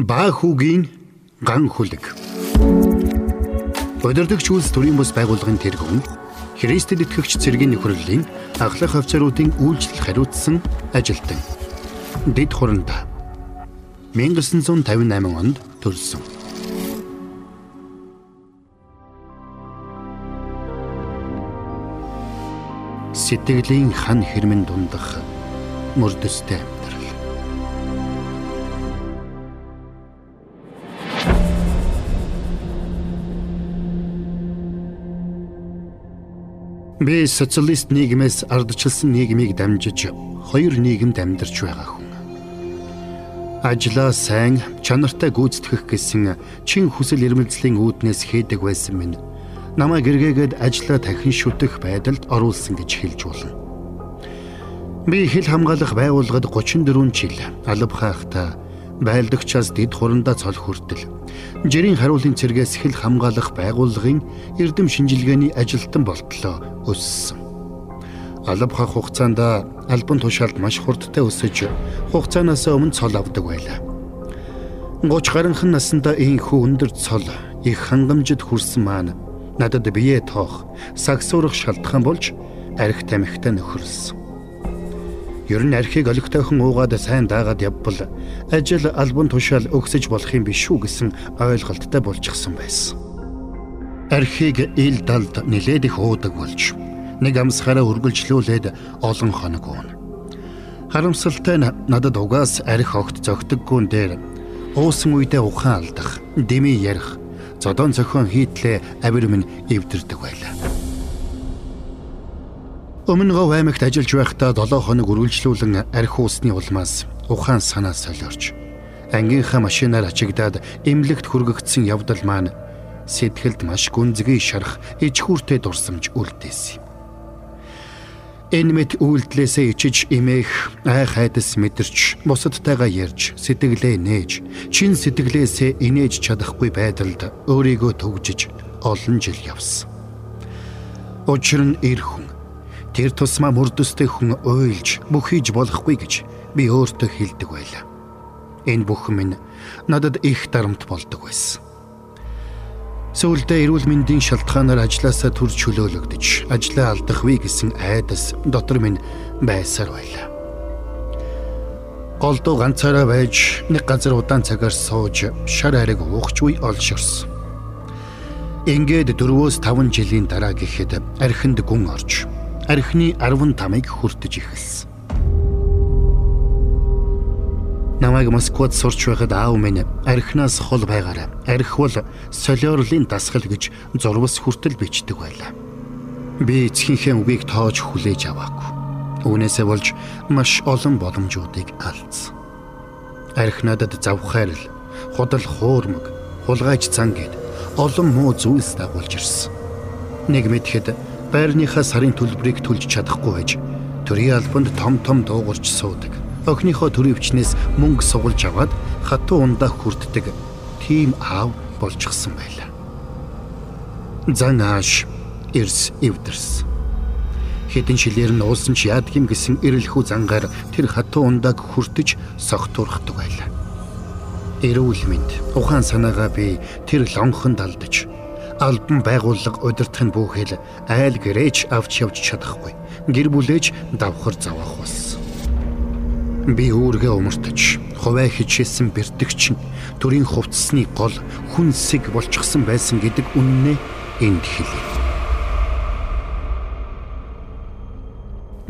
Баа хүүгийн ган хүлэг. Удирдагч үйлс төрийн бус байгууллагын тэргүүн Христэд итгэгч цэргийн нөхрөлийн ахлах офицеруудын үйлчлэл хариуцсан ажилтан. Дэд хуранда 1958 онд төрсөн. Сэтгэлийн хан хэрмэн дундах мөрдөстэй амьдрал. Би социалист нийгмээс ардчилсан нийгмийг дамжиж хоёр нийгэмд амьдарч байгаа хүн. Ажлаа сайн, чанартай гүйцэтгэх гэсэн чин хүсэл эрмэлзлийн үүднээс хийдэг байсан минь намайг эргээгээд ажлаа дахин шүтэх байдалд оруулсан гэж хэлж болно. Би хил хамгаалах байгууллагад 34 жил алба хаахта байлдагчаас дэд хурандаа цол хүртэл жирийн харуулын цэргээс хил хамгаалах байгууллагын эрдэм шинжилгээний ажилтан болтлоо өссөн. Алба хах хугацаанд альбан тушаалд маш хурдтай өсөж хугацаанаас өмнө цол авдаг байлаа. 30 гаруйхан наснда ийхүү өндөр цол их хангамжид хүрсэн маань надад бие тоох, сагсуурах шалтгаан болж арх тамхитай нөхөрлсөн. Ер нь архийг олигтойхон уугаад сайн даагаад явбал ажил албан тушаал өгсөж болох юм биш үү гэсэн ойлголттой болчихсон байсан. Архийг ил далд нилээд их уудаг болж нэг амсгаараа үргэлжлүүлээд олон хоног уuna. Харамсалтай нь надад угаас арх огт зөгтөггүүн дээр уусан үедээ ухаан алдах, дэмий ярих, зодон зохион хийтлээ авир минь эвдэрдэг байлаа. Өмнө гов аймагт ажиллаж байхдаа 7 хоног үргэлжлүүлэн арх уусны улмаас ухаан санаа солиорч ангийнхаа машинаар ачигдаад эмнэлэгт хүргэгдсэн явдал маань сэтгэлд маш гүнзгий шарах ичхүүртэй дурсамж үлдээсэн юм. Энэ мэт үйлдэлээсээ ичиж имэх ай хайдас мэдэрч бусадтайгаа ярьж сэтгэлээ нээж чин сэтгэлээсээ инээж чадахгүй байдалд өөрийгөө төгжиж олон жил явсан. Учир нь эр хүн тэр тусмаа мөрдөстэй хүн уйлж бүх хийж болохгүй гэж би өөртөө хэлдэг байлаа. Энэ бүхэн минь надад их дарамт болдог байсан. Сүүлдээ эрүүл мэндийн шалтгаанаар ажилласаа төр чөлөөлөгдөж, ажлаа алдах вэ гэсэн айдас дотор минь байсаар байлаа. Голдуу ганцаараа байж нэг газар удаан цагаар сууж шар хариг уухчгүй олширсан. Ингээд 4-5 жилийн дараа гэхэд архинд гүн орж, архины 15-ыг хүртэж эхэлсэн. Намайг Москвад сурч байхад аав минь архинаас хол байгаарай. Арх бол солиорлын дасгал гэж зурвас хүртэл бичдэг байлаа. Би эцгийнхээ үгийг тоож хүлээж аваагүй. Үүнээсээ болж маш олон боломжуудыг алдсан. Арх надад завхаар л худал хуурмаг, хулгайч цан гэд олон муу зүйлс дагуулж ирсэн. Нэг мэдхэд байрныхаа сарын төлбөрийг төлж чадахгүй байж төрийн албанд том том дуугарч суудаг охиныхоо төрөвчнээс мөнгө сугалж аваад хатуу ундаа хүртдэг тийм аав болчихсон байлаа. Зан ааш эрс эвдэрс. Хэдэн шилээр нь уусан ч яадаг юм гэсэн эрэлхүү зангаар тэр хатуу ундааг хүртэж согтуурхдаг байлаа. Эрүүл мэнд ухаан санаагаа би тэр лонхон далдаж албан байгууллага удирдах нь бүхэл айл гэрээч авч явж чадахгүй. Гэр бүлээж давхар завах болсон. Би үүргээ умартаж, хуваа хичээсэн бэртэгч төрийн хувцсны гол хүнсэг болчихсон байсан гэдэг үннээ энд хэлье.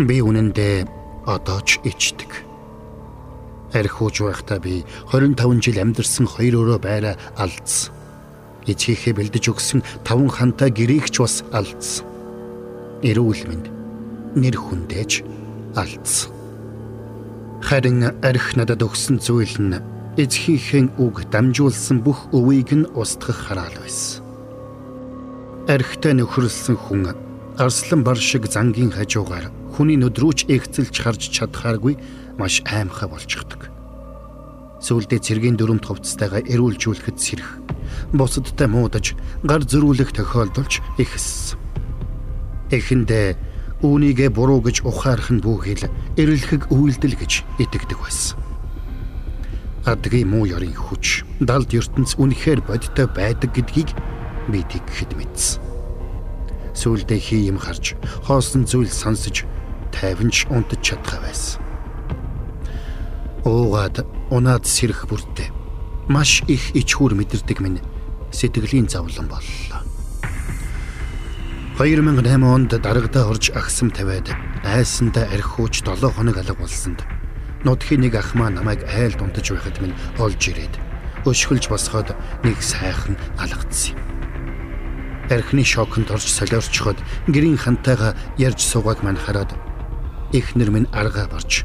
Би үнэндээ одоо ч ичдэг. Архиуж байхдаа би 25 жил амьдарсан хоёр өрөө байраа алдсан. Эцгийнхээ бэлдэж өгсөн таван хантай гэрээг ч бас алдсан. Эрүүл мэнд нэр хүндээж алдсан. Харин арх надад өгсөн зүйл нь эцгийнхээ үг дамжуулсан бүх өвийг нь устгах хараал байсан. Архтай нөхөрлсөн хүн арслан бар шиг зангийн хажуугаар хүний нүдрүүч эгцэлж харж чадхааргүй маш аимхай болчихдог. Сүүлдээ цэргийн дүрмт хувцастайгаа эрүүлжүүлэхэд сэрх. Бусадтай муудаж гар зөрүүлэх тохиолдолж ихссэн. Эхэндээ үүнийгээ буруу гэж ухаарах нь бүхэл эрэлхэг үйлдэл гэж итгэдэг байсан. адгийн муу ёрын хүч далд ертөнц үнэхээр бодтой байдаг гэдгийг би тэгхэд мэдсэн. Сүүлдээ хий юм харж, хоосон зүйл сонсож, тайванч унтаж чадхаа байсан. Уугаад унаад сэрэх бүртээ маш их ичхүр мэдэрдэг минь сэтгэлийн завлан боллоо. 2008 онд дарагдаа орж агсам тавиад айсандаа архиуч 7 хоног алга болсонд нутгийн нэг ах маа намайг айл дунтаж байхад минь олж ирээд өшгөлж босгоод нэг сайхан алгадсан юм. Архины шоконд орж солиорчход гэрийн хантайгаа ярьж суугаад мань хараад эхнэр минь аргаа барж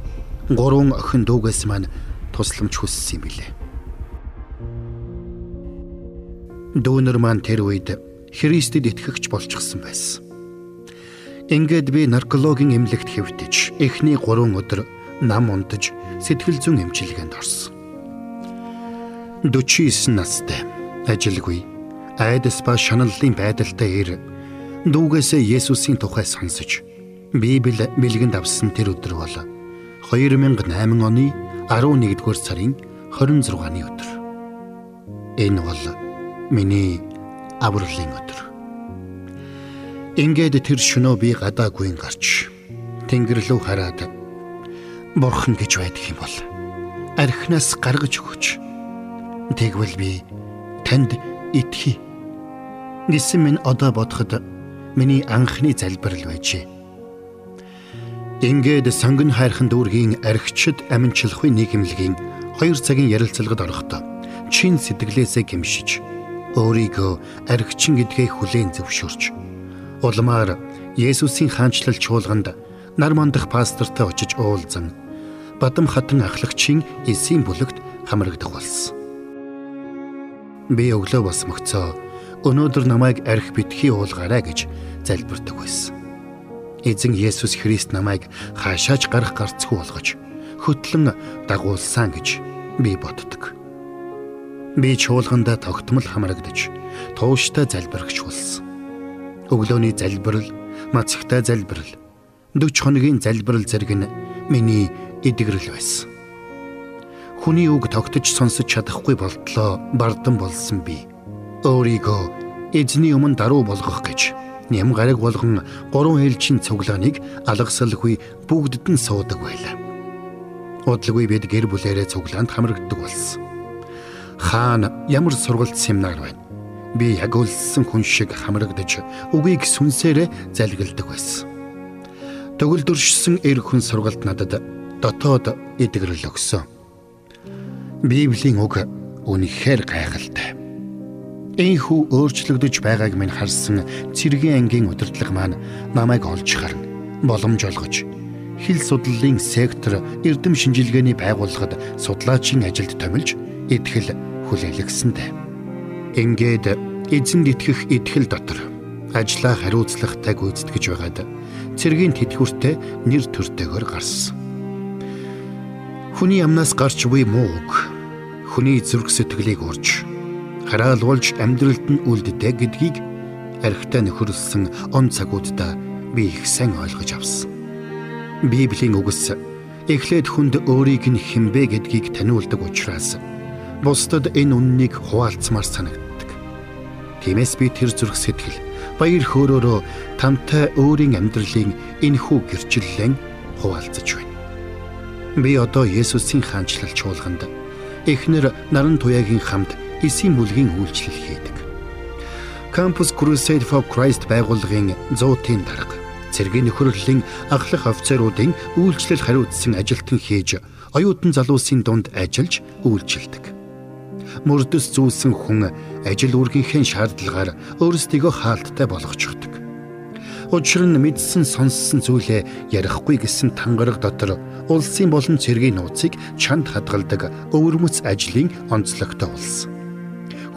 гурван охин дүүгээс маань тусламж хүссэн юм билээ. Дүүнер маань тэр үед Христэд итгэгч болчихсон байсан. Ингээд би наркологийн эмнэлэгт хэвтэж эхний 3 өдөр нам унтаж сэтгэл зүйн эмчилгээнд орсон. 49 настай ажилгүй айдас ба шаналлын байдалтай ир дүүгээсээ Есүсийн тухай сонсож Библи бэлгэнд авсан тэр өдөр бол 2008 оны 11-р сарын 26-ны өдөр. Энэ бол миний авралын өдөр. Ингээд тэр шөнөө би гадаагүй гарч тэнгэр рүү хараад бурхан гэж байдаг юм бол архинаас гаргаж өгөөч. Тэгвэл би танд итгэе. Гэсэн минь одоо бодоход миний анхны залбирал байжээ. Ингээд сонгон хайрхан дүүргийн архичд аминчлахын нийгэмлэгийн 2 цагийн ярилцлагад орохдоо чин сэтгэлээсээ гимшиж өөрийгөө архичин гэдгээ хүлээн зөвшөөрч улмаар Есүсийн хаанчлал чуулганд нар мандах пастортай очиж уулзан Бадам хатан ахлагчийн эсийн бүлэгт хамрагдах болсон. Би өглөө бас мөгцөө өнөөдөр намайг арх битгий уулгаарай гэж залбирдаг байсан. Эзэн Есүс Христ намайг хаашаач гарах гарцгүй болгож хөтлөн дагуулсан гэж би боддог. Би чуулгандаа тогтмол хамрагдаж тууштай залбирагч болсон. Өглөөний залбирал, мацагтай залбирал, 40 хоногийн залбирал зэрэг нь миний эдгэрэл байсан. Хүний үг тогтож сонсож чадахгүй болтлоо бардан болсон би. Өөрийгөө эзний өмнө даруй болгох гэж ням гараг болгон гурван ээлжийн цуглааныг алгасалгүй бүгдд нь суудаг байлаа. Удалгүй бид гэр бүлээрээ цуглаанд хамрагддаг болсон хаана ямар сургалт семинар байна. Би яг үлссэн хүн шиг хамрагдаж үгийг сүнсээрээ залгилдаг байсан. Төгөлдөршсөн эр хүн сургалт надад дотоод эдгэрэл өгсөн. Библийн үг үнэхээр гайхалтай. Энхүү өөрчлөгдөж байгааг минь харсан цэргийн ангийн удирдлага маань намайг олж харна. Боломж олгож хил судлалын сектор эрдэм шинжилгээний байгууллагад судлаачийн ажилд томилж итгэл хүлээлгсэнтэй. Ингээд эзэнд итгэх итгэл дотор ажлаа хариуцлагатай гүйцэтгэж байгаад цэргийн тэтгэвртэй нэр төртэйгээр гарсан. Хүний амнаас гарч буй муу үг хүний зүрх сэтгэлийг урж хараалуулж амьдралд нь үлддэг гэдгийг архитай нөхөрлсөн он цагуудаа би их сайн ойлгож авсан. Библийн үгс эхлээд хүнд өөрийг нь хинбэ гэдгийг таниулдаг учраас бусдад энэ үннийг хуваалцмаар санагддаг. Тиймээс би тэр зүрх сэтгэл баяр хөөрөөрөө тамтай өөрийн амьдралын энхүү гэрчлэлэн хуваалцаж байна. Би одоо Есүсийн хаанчлал чуулганд эхнэр наран туяагийн хамт эсийн бүлгийн үйлчлэл хийдэг. Campus Crusade for Christ байгууллагын 100-ийн дарга цэргийн нөхөрлөлийн ахлах офицеруудын үйлчлэл хариуцсан ажилтан хийж оюутан залуусын дунд ажиллаж үйлчилдэг мөрдөс зүүлсэн хүн ажил үргийнхээ шаардлагаар өөрсдийгөө хаалттай болгочихдог. Учир нь мэдсэн сонссон зүйлээ ярихгүй гэсэн тангараг дотор улсын болон цэргийн нууцыг чанд хадгалдаг өвөрмөц ажлын онцлогтой болсон.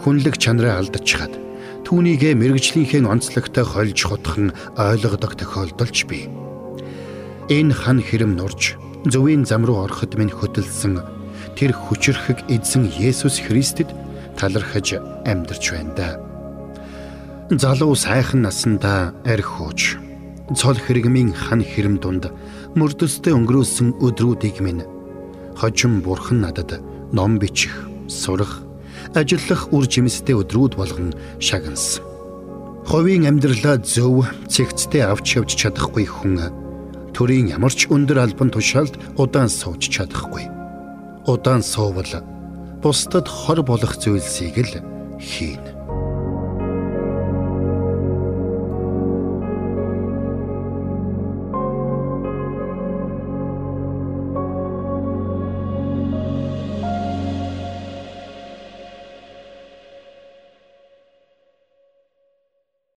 Хүнлэг чанараа алдчихад түүнийгэ мэрэгжлийнхээ онцлогтой хольж хутхан ойлгодог тохиолдолч бий. Энэ хан хэрэм нурж зөвийн зам руу ороход минь хөдөлсөн тэр хүчрхэг эзэн Есүс Христэд талархаж амьдарч байна да. Залуу сайхан насандаа архиуч цол хэрэгмийн хан хэрэм дунд мөрдөстэй өнгөрөөсөн өдрүүдийг минь хожим бурхан надад ном бичих, сурах, ажиллах үр жимстэй өдрүүд болгон шагнасан. Ховийн амьдралаа зөв цэгцтэй авч явж чадахгүй хүн төрийн ямар ч өндөр албан тушаалд удаан сууж чадахгүй. Удаан суувал бусдад хор болох зүйлсийг л хийнэ.